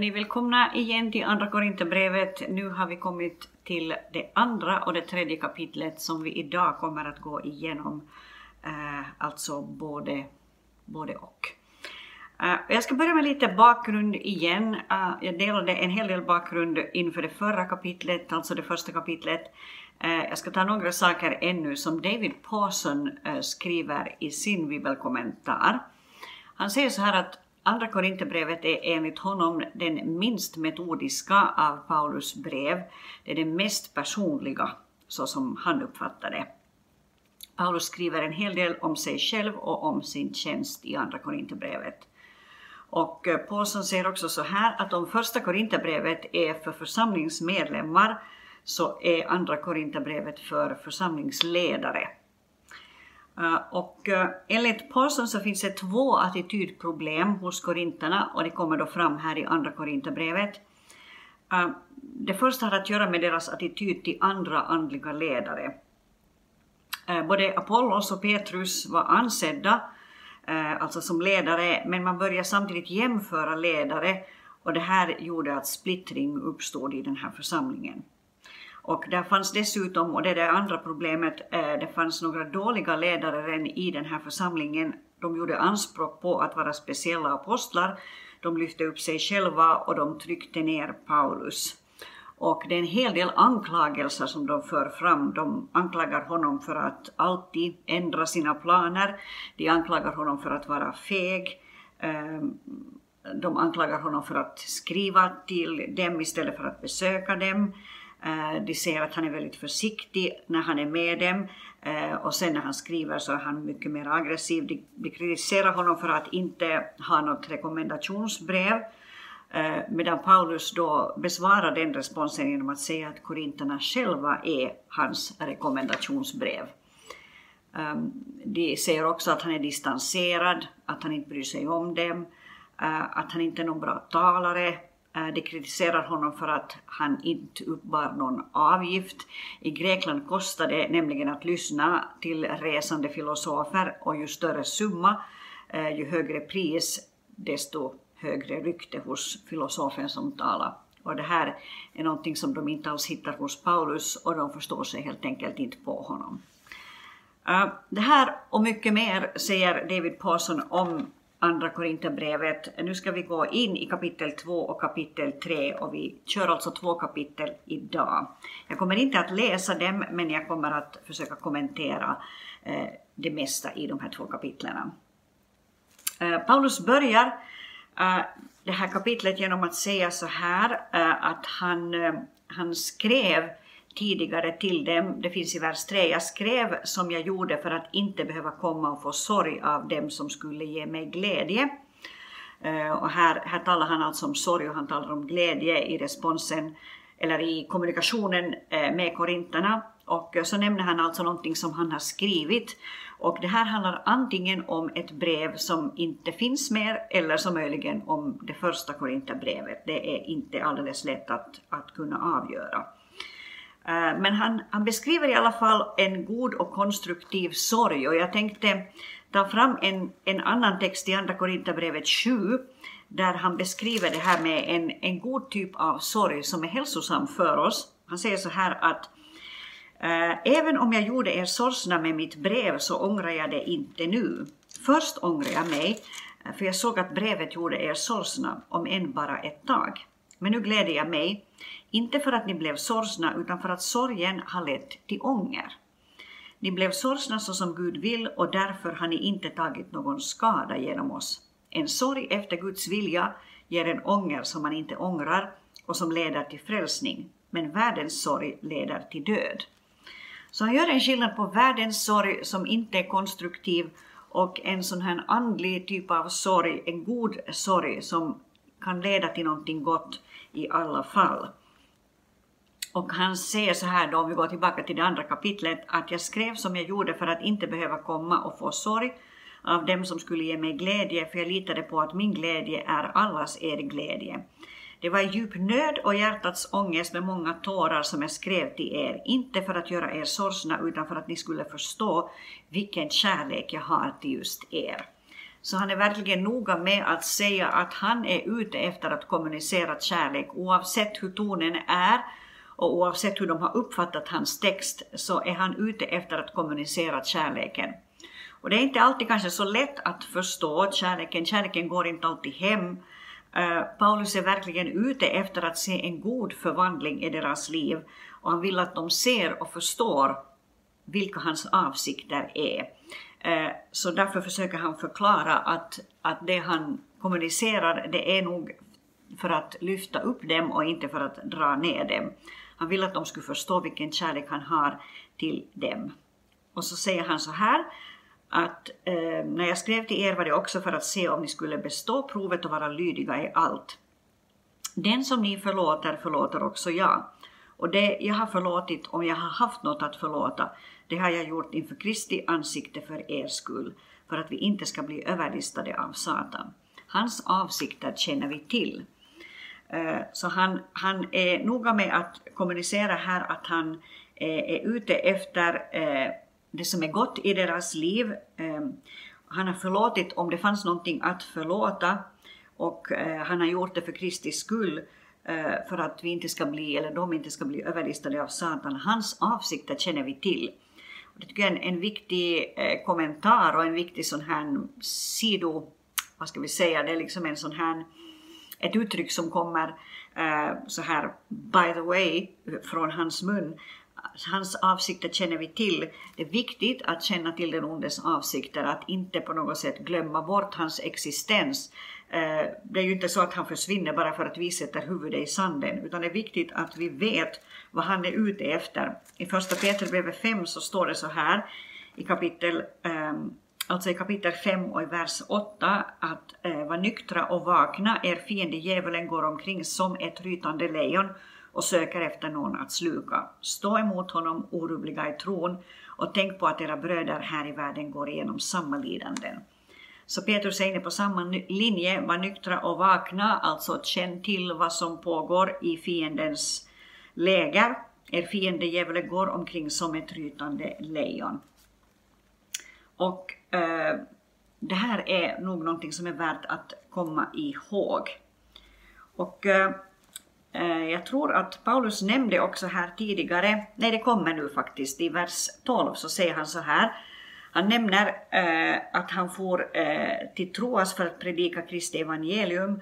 Hörni, välkomna igen till Andra Korinthierbrevet. Nu har vi kommit till det andra och det tredje kapitlet som vi idag kommer att gå igenom. Eh, alltså både, både och. Eh, jag ska börja med lite bakgrund igen. Eh, jag delade en hel del bakgrund inför det förra kapitlet, alltså det första kapitlet. Eh, jag ska ta några saker ännu som David Pawson eh, skriver i sin bibelkommentar. Han säger så här att Andra Korinthierbrevet är enligt honom den minst metodiska av Paulus brev. Det är det mest personliga, så som han uppfattar det. Paulus skriver en hel del om sig själv och om sin tjänst i Andra Korinthierbrevet. Och eh, Paulsson säger också så här att om första Korinthierbrevet är för församlingsmedlemmar så är andra Korinthierbrevet för församlingsledare. Eh, och eh, enligt Paulsson så finns det två attitydproblem hos korinterna och det kommer då fram här i andra Korinthierbrevet. Eh, det första har att göra med deras attityd till andra andliga ledare. Både Apollos och Petrus var ansedda, alltså som ledare, men man började samtidigt jämföra ledare och det här gjorde att splittring uppstod i den här församlingen. Och där fanns dessutom, och det är det andra problemet, eh, det fanns några dåliga ledare redan i den här församlingen. De gjorde anspråk på att vara speciella apostlar, de lyfte upp sig själva och de tryckte ner Paulus. Och det är en hel del anklagelser som de för fram. De anklagar honom för att alltid ändra sina planer. De anklagar honom för att vara feg. Ehm, de anklagar honom för att skriva till dem istället för att besöka dem. Eh, de ser att han är väldigt försiktig när han är med dem eh, och sen när han skriver så är han mycket mer aggressiv. De, de kritiserar honom för att inte ha något rekommendationsbrev eh, medan Paulus då besvarar den responsen genom att säga att korinterna själva är hans rekommendationsbrev. Eh, de säger också att han är distanserad, att han inte bryr sig om dem, eh, att han inte är någon bra talare, Äh, de kritiserar honom för att han inte uppbar någon avgift. I Grekland kostar det nämligen att lyssna till resande filosofer och ju större summa, äh, ju högre pris, desto högre rykte hos filosofen som talar. Och det här är någonting som de inte alls hittar hos Paulus och de förstår sig helt enkelt inte på honom. Äh, det här och mycket mer säger David Paulson om Andra Korinthierbrevet. Nu ska vi gå in i kapitel 2 och kapitel 3 och vi kör alltså två kapitel idag. Jag kommer inte att läsa dem men jag kommer att försöka kommentera eh, det mesta i de här två kapitlen. Eh, Paulus börjar eh, det här kapitlet genom att säga så här eh, att han, eh, han skrev tidigare till dem. Det finns i vers 3. Jag skrev som jag gjorde för att inte behöva komma och få sorg av dem som skulle ge mig glädje. Eh, och här, här talar han alltså om sorg och han talar om glädje i responsen eller i kommunikationen eh, med korinterna. Och eh, så nämner han alltså någonting som han har skrivit. Och det här handlar antingen om ett brev som inte finns mer eller så möjligen om det första Korinthierbrevet. Det är inte alldeles lätt att, att kunna avgöra. Eh, men han, han beskriver i alla fall en god och konstruktiv sorg och jag tänkte ta fram en, en annan text i Andra Korinthierbrevet 7 där han beskriver det här med en, en god typ av sorg som är hälsosam för oss. Han säger så här att eh, Även om jag gjorde er sorgsna med mitt brev så ångrar jag det inte nu. Först ångrar jag mig, eh, för jag såg att brevet gjorde er sorgsna, om än bara ett tag. Men nu gläder jag mig, inte för att ni blev sorgsna, utan för att sorgen har lett till ånger. Ni blev sorgsna så som Gud vill och därför har ni inte tagit någon skada genom oss. En sorg efter Guds vilja ger en ånger som man inte ångrar och som leder till frälsning, men världens sorg leder till död. Så han gör en skillnad på världens sorg som inte är konstruktiv och en sån här andlig typ av sorg, en god sorg som kan leda till någonting gott i alla fall. Och han säger så här då, om vi går tillbaka till det andra kapitlet, att jag skrev som jag gjorde för att inte behöva komma och få sorg av dem som skulle ge mig glädje, för jag litade på att min glädje är allas er glädje. Det var djup nöd och hjärtats ångest med många tårar som jag skrev till er, inte för att göra er sorgsna utan för att ni skulle förstå vilken kärlek jag har till just er. Så han är verkligen noga med att säga att han är ute efter att kommunicera kärlek oavsett hur tonen är och oavsett hur de har uppfattat hans text så är han ute efter att kommunicera kärleken. Och det är inte alltid kanske så lätt att förstå kärleken, kärleken går inte alltid hem. Uh, Paulus är verkligen ute efter att se en god förvandling i deras liv och han vill att de ser och förstår vilka hans avsikter är. Uh, så därför försöker han förklara att, att det han kommunicerar det är nog för att lyfta upp dem och inte för att dra ner dem. Han vill att de skulle förstå vilken kärlek han har till dem. Och så säger han så här att eh, när jag skrev till er var det också för att se om ni skulle bestå provet och vara lydiga i allt. Den som ni förlåter förlåter också jag. Och det jag har förlåtit, om jag har haft något att förlåta, det har jag gjort inför Kristi ansikte för er skull, för att vi inte ska bli överlistade av Satan. Hans avsikter känner vi till. Eh, så han, han är noga med att kommunicera här att han eh, är ute efter eh, det som är gott i deras liv. Han har förlåtit om det fanns någonting att förlåta och han har gjort det för Kristi skull för att vi inte ska bli, eller de inte ska bli överlistade av Satan. Hans avsikter känner vi till. Det tycker jag är en, en viktig kommentar och en viktig sån här sido, vad ska vi säga, det är liksom en sån här, ett uttryck som kommer eh, så här by the way från hans mun hans avsikter känner vi till. Det är viktigt att känna till den ondes avsikter, att inte på något sätt glömma bort hans existens. Eh, det är ju inte så att han försvinner bara för att vi sätter huvudet i sanden, utan det är viktigt att vi vet vad han är ute efter. I första Petrusbrevet 5 så står det så här i kapitel ehm, alltså i kapitel 5 och i vers 8, att eh, var nyktra och vakna, er fiende djävulen går omkring som ett rytande lejon och söker efter någon att sluka. Stå emot honom orubbliga i tron och tänk på att era bröder här i världen går igenom samma lidanden. Så Petrus är inne på samma linje, var nyktra och vakna, alltså känn till vad som pågår i fiendens läger. Er fiende djävulen går omkring som ett rytande lejon. Och eh, det här är nog någonting som är värt att komma ihåg. Och eh, eh, jag tror att Paulus nämnde också här tidigare, nej det kommer nu faktiskt, i vers 12 så säger han så här, han nämner eh, att han får eh, till Troas för att predika Kristi evangelium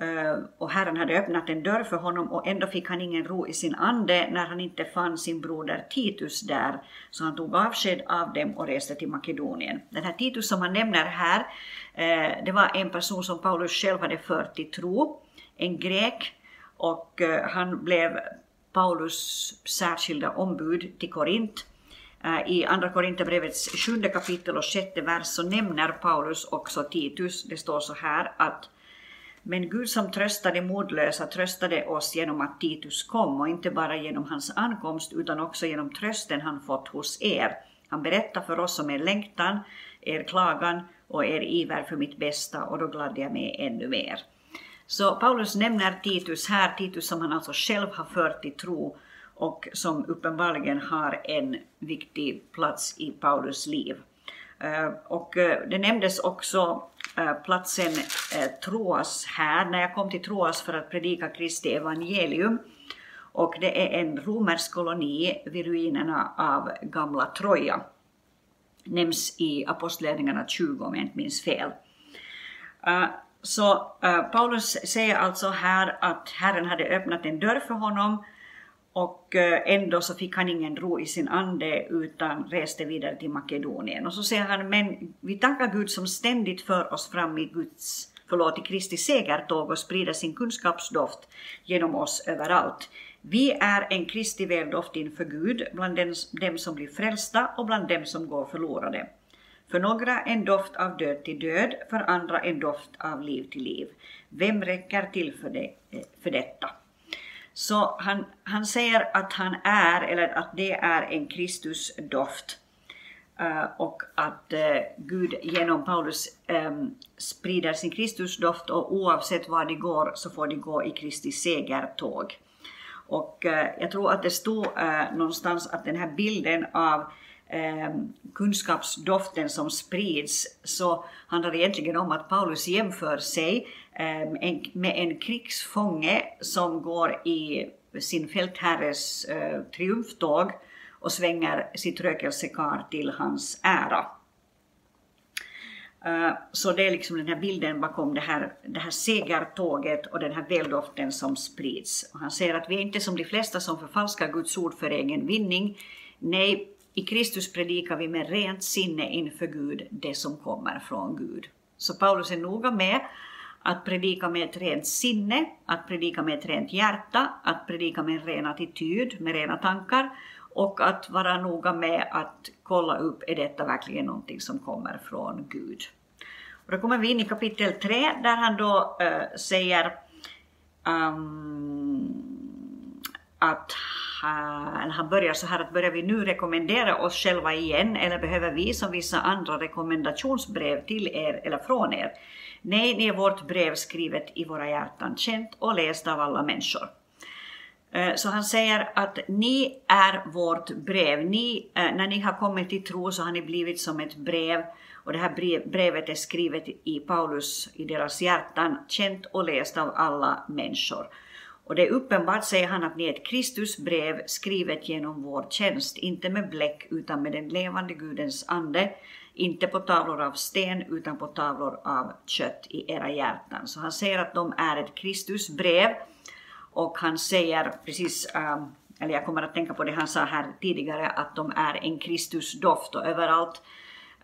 Eh, och Herren hade öppnat en dörr för honom och ändå fick han ingen ro i sin ande när han inte fann sin broder Titus där. Så han tog avsked av dem och reste till Makedonien. Den här Titus som han nämner här, eh, det var en person som Paulus själv hade fört till tro, en grek och eh, han blev Paulus särskilda ombud till Korint. I Andra Korinthierbrevets sjunde kapitel och sjätte vers så nämner Paulus också Titus. Det står så här att men Gud som tröstade modlösa tröstade oss genom att Titus kom och inte bara genom hans ankomst utan också genom trösten han fått hos er. Han berättar för oss om er längtan, er klagan och er iver för mitt bästa och då gladde jag mig ännu mer. Så Paulus nämner Titus här, Titus som han alltså själv har fört till tro och som uppenbarligen har en viktig plats i Paulus liv. Eh, och eh, det nämndes också Eh, platsen eh, Troas här, när jag kom till Troas för att predika Kristi evangelium. Och det är en romersk koloni vid ruinerna av gamla Troja. Nämns i Apostlagärningarna 20 om jag inte minns fel. Eh, så Paulus säger alltså här att Herren hade öppnat en dörr för honom och eh, ändå så fick han ingen ro i sin ande utan reste vidare till Makedonien. Och så säger han, men vi tackar Gud som ständigt för oss fram i Guds, förlåt, i Kristi segertåg och sprider sin kunskapsdoft genom oss överallt. Vi är en Kristi väldoft inför Gud bland dem som blir frälsta och bland dem som går förlorade. För några en doft av död till död, för andra en doft av liv till liv. Vem räcker till för, det, eh, för detta? Så han, han säger att han är, eller att det är en Kristusdoft. Uh, och att uh, Gud genom Paulus um, sprider sin Kristusdoft och oavsett var de går så får de gå i Kristi segertåg. Och uh, jag tror att det stod någonstans att den här bilden av ehm, kunskapsdoften som sprids så handlar det egentligen om att Paulus jämför sig Ehm, en, med en krigsfånge som går i sin fältherres eh, triumftåg och svänger sitt rökelsekar till hans ära. Eh, så det är liksom den här bilden bakom det här, det här segertåget och den här väldoften som sprids. Och han säger att vi är inte som de flesta som förfalskar Guds ord för egen vinning. Nej, i Kristus predikar vi med rent sinne inför Gud det som kommer från Gud. Så Paulus är noga med att predika med ett rent sinne, att predika med ett rent hjärta, att predika med en ren attityd, med rena tankar och att vara noga med att kolla upp, är detta verkligen någonting som kommer från Gud? Och då kommer vi in i kapitel 3 där han då äh, säger um, att eller han börjar så här att börjar vi nu rekommendera oss själva igen eller behöver vi som vissa andra rekommendationsbrev till er eller från er? Nej, ni är vårt brev skrivet i våra hjärtan, känt och läst av alla människor. Eh, så han säger att ni är vårt brev. Ni, eh, när ni har kommit till tro så har ni blivit som ett brev och det här brevet är skrivet i Paulus, i deras hjärtan, känt och läst av alla människor. Och det är uppenbart, säger han, att ni är ett Kristusbrev skrivet genom vår tjänst, inte med bläck utan med den levande Gudens ande, inte på tavlor av sten utan på tavlor av kött i era hjärtan. Så han säger att de är ett Kristusbrev och han säger precis, um, eller jag kommer att tänka på det han sa här tidigare, att de är en Kristusdoft och överallt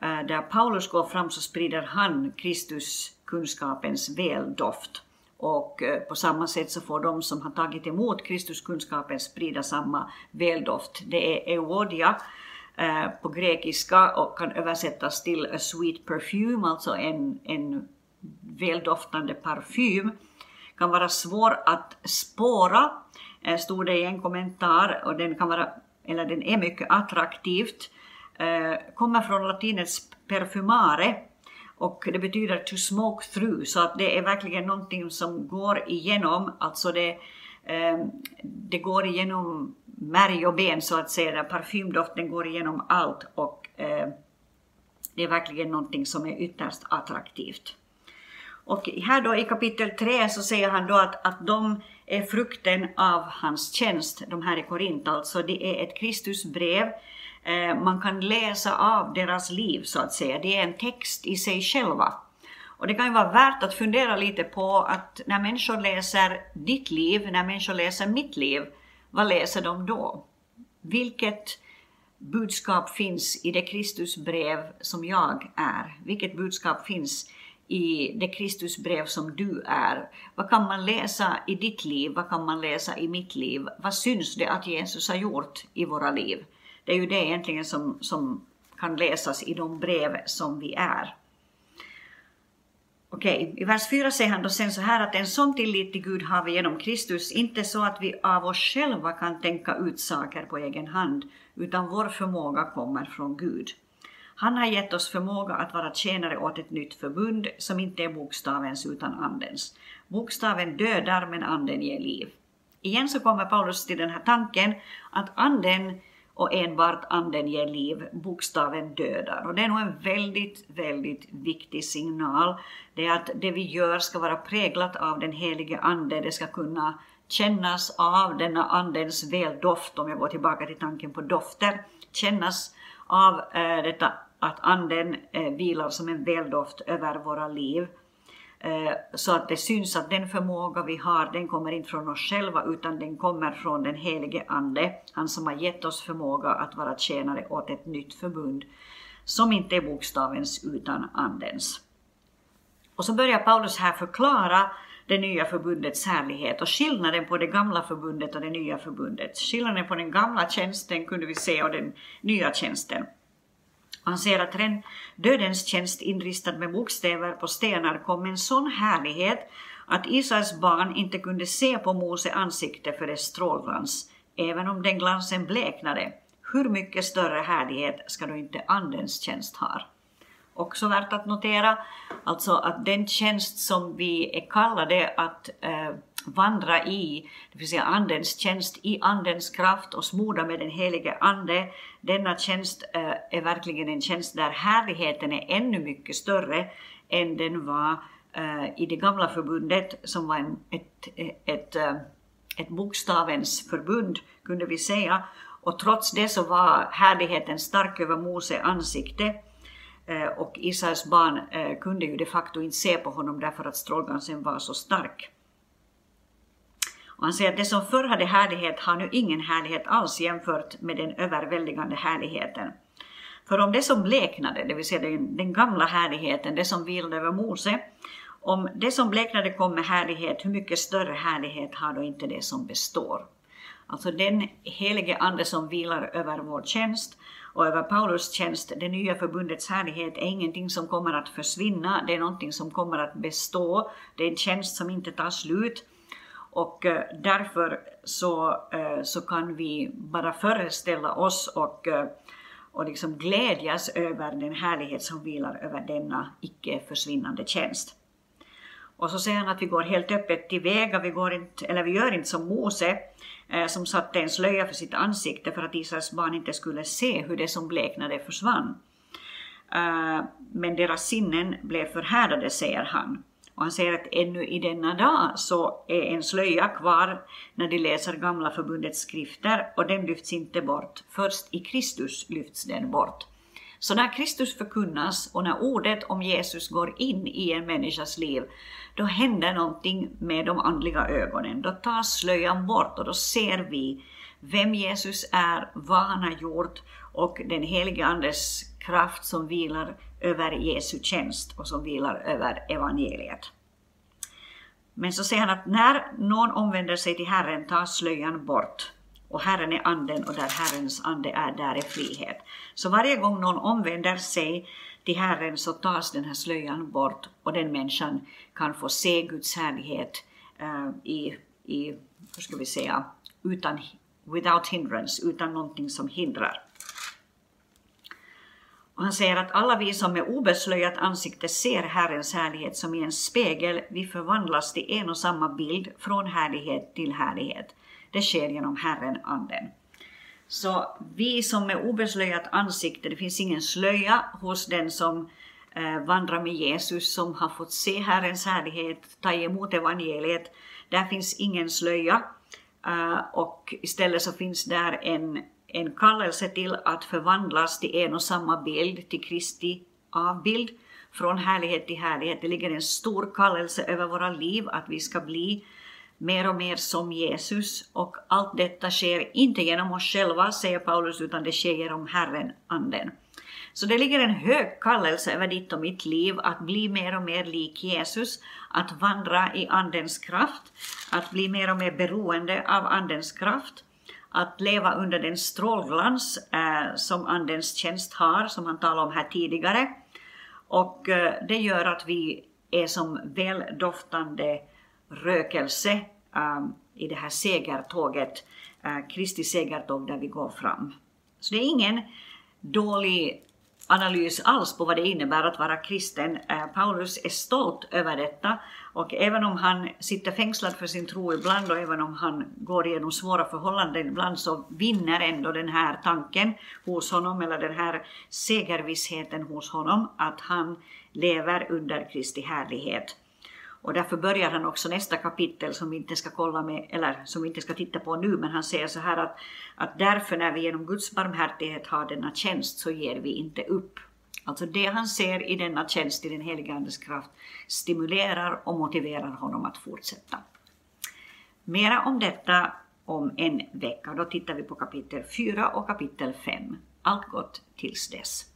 uh, där Paulus går fram så sprider han Kristuskunskapens väldoft. Och eh, på samma sätt så får de som har tagit emot Kristuskunskapen sprida samma väldoft. Det är euodia eh, på grekiska och kan översättas till a sweet perfume, alltså en, en väldoftande parfym. Kan vara svår att spåra, eh, stod det i en kommentar, och den kan vara, eller den är mycket attraktivt, kommer från latinets perfumare, och det betyder to smoke through, så att det är verkligen någonting som går igenom, alltså det, eh, det går igenom märg och ben så att säga, parfymdoften går igenom allt och ehm, det är verkligen någonting som är ytterst attraktivt. Och här då i kapitel 3 så säger han då att, att de är frukten av hans tjänst, de här i Korint alltså. Det är ett Kristusbrev. Eh, man kan läsa av deras liv så att säga. Det är en text i sig själva. Och det kan ju vara värt att fundera lite på att när människor läser ditt liv, när människor läser mitt liv, vad läser de då? Vilket budskap finns i det Kristusbrev som jag är? Vilket budskap finns i det Kristusbrev som du är. Vad kan man läsa i ditt liv? Vad kan man läsa i mitt liv? Vad syns det att Jesus har gjort i våra liv? Det är ju det egentligen som, som kan läsas i de brev som vi är. Okej, i vers 4 säger han då sen så här att en sån tillit till Gud har vi genom Kristus, inte så att vi av oss själva kan tänka ut saker på egen hand, utan vår förmåga kommer från Gud. Han har gett oss förmåga att vara tjänare åt ett nytt förbund som inte är bokstavens utan andens. Bokstaven dödar men anden ger liv. Igen så kommer Paulus till den här tanken att anden och enbart anden ger liv, bokstaven dödar. Och det är nog en väldigt, väldigt viktig signal. Det är att det vi gör ska vara präglat av den helige ande, det ska kunna kännas av denna andens väldoft, om jag går tillbaka till tanken på dofter, kännas av eh, detta att anden eh, vilar som en väldoft över våra liv. Eh, så att det syns att den förmåga vi har, den kommer inte från oss själva utan den kommer från den helige Ande, han som har gett oss förmåga att vara tjänare åt ett nytt förbund, som inte är bokstavens utan Andens. Och så börjar Paulus här förklara det nya förbundets härlighet och skillnaden på det gamla förbundet och det nya förbundet. Skillnaden på den gamla tjänsten kunde vi se och den nya tjänsten. Han ser att redan dödens tjänst inristad med bokstäver på stenar kom med en sån härlighet att Israels barn inte kunde se på Mose ansikte för dess strålglans, även om den glansen bleknade. Hur mycket större härlighet ska då inte Andens tjänst ha? Också värt att notera, alltså att den tjänst som vi är kallade att, eh, vandra i, det vill säga andens tjänst i andens kraft och smorda med den helige ande. Denna tjänst eh, är verkligen en tjänst där härligheten är ännu mycket större än den var eh, i det gamla förbundet som var en, ett, ett, ett, ett bokstavens förbund kunde vi säga. Och trots det så var härligheten stark över Mose ansikte eh, och Israels barn eh, kunde ju de facto inte se på honom därför att strålglansen var så stark. Och han säger att det som förr hade härlighet har nu ingen härlighet alls jämfört med den överväldigande härligheten. För om det som bleknade, det vill säga den, den gamla härligheten, det som vilade över Mose, om det som bleknade kom med härlighet, hur mycket större härlighet har då inte det som består? Alltså den helige Ande som vilar över vår tjänst och över Paulus tjänst, det nya förbundets härlighet, är ingenting som kommer att försvinna, det är någonting som kommer att bestå, det är en tjänst som inte tar slut. Och eh, därför så, eh, så kan vi bara föreställa oss och, eh, och liksom glädjas över den härlighet som vilar över denna icke försvinnande tjänst. Och så säger han att vi går helt öppet tillväga, vi, går inte, eller vi gör inte som Mose som satte en slöja för sitt ansikte för att Israels barn inte skulle se hur det som bleknade försvann. Men deras sinnen blev förhärdade, säger han. Och han säger att ännu i denna dag så är en slöja kvar när de läser gamla förbundets skrifter och den lyfts inte bort. Först i Kristus lyfts den bort. Så när Kristus förkunnas och när ordet om Jesus går in i en människas liv, då händer någonting med de andliga ögonen. Då tas slöjan bort och då ser vi vem Jesus är, vad han har gjort och den helige Andes kraft som vilar över Jesu tjänst och som vilar över evangeliet. Men så säger han att när någon omvänder sig till Herren tas slöjan bort och Herren är anden och där Herrens ande är, där är frihet. Så varje gång någon omvänder sig till Herren så tas den här slöjan bort och den människan kan få se Guds härlighet uh, i, i, hur ska vi säga, utan, without hindrance, utan någonting som hindrar. Och han säger att alla vi som med obeslöjat ansikte ser Herrens härlighet som i en spegel, vi förvandlas till en och samma bild från härlighet till härlighet. Det sker genom Herren, Anden. Så vi som med obeslöjat ansikte, det finns ingen slöja hos den som eh, vandrar med Jesus, som har fått se Herrens härlighet, ta emot evangeliet. Där finns ingen slöja. Eh, och istället så finns där en en kallelse till att förvandlas till en och samma bild, till Kristi avbild, från härlighet till härlighet. Det ligger en stor kallelse över våra liv att vi ska bli mer och mer som Jesus och allt detta sker inte genom oss själva, säger Paulus, utan det sker genom Herren, Anden. Så det ligger en hög kallelse över ditt och mitt liv att bli mer och mer lik Jesus, att vandra i Andens kraft, att bli mer och mer beroende av Andens kraft att leva under den strålglans eh, som Andens tjänst har, som han talade om här tidigare. Och eh, det gör att vi är som väldoftande rökelse eh, i det här segertåget, eh, Kristi segertåg där vi går fram. Så det är ingen dålig analys alls på vad det innebär att vara kristen. Eh, Paulus är stolt över detta och även om han sitter fängslad för sin tro ibland och även om han går igenom svåra förhållanden ibland så vinner ändå den här tanken hos honom eller den här segervissheten hos honom att han lever under Kristi härlighet. Och därför börjar han också nästa kapitel som vi inte ska kolla med, eller som vi inte ska titta på nu, men han säger så här att, att därför när vi genom Guds barmhärtighet har denna tjänst så ger vi inte upp. Alltså det han ser i denna tjänst i den heliga Andes kraft stimulerar och motiverar honom att fortsätta. Mera om detta om en vecka. Då tittar vi på kapitel 4 och kapitel 5. Allt gott tills dess.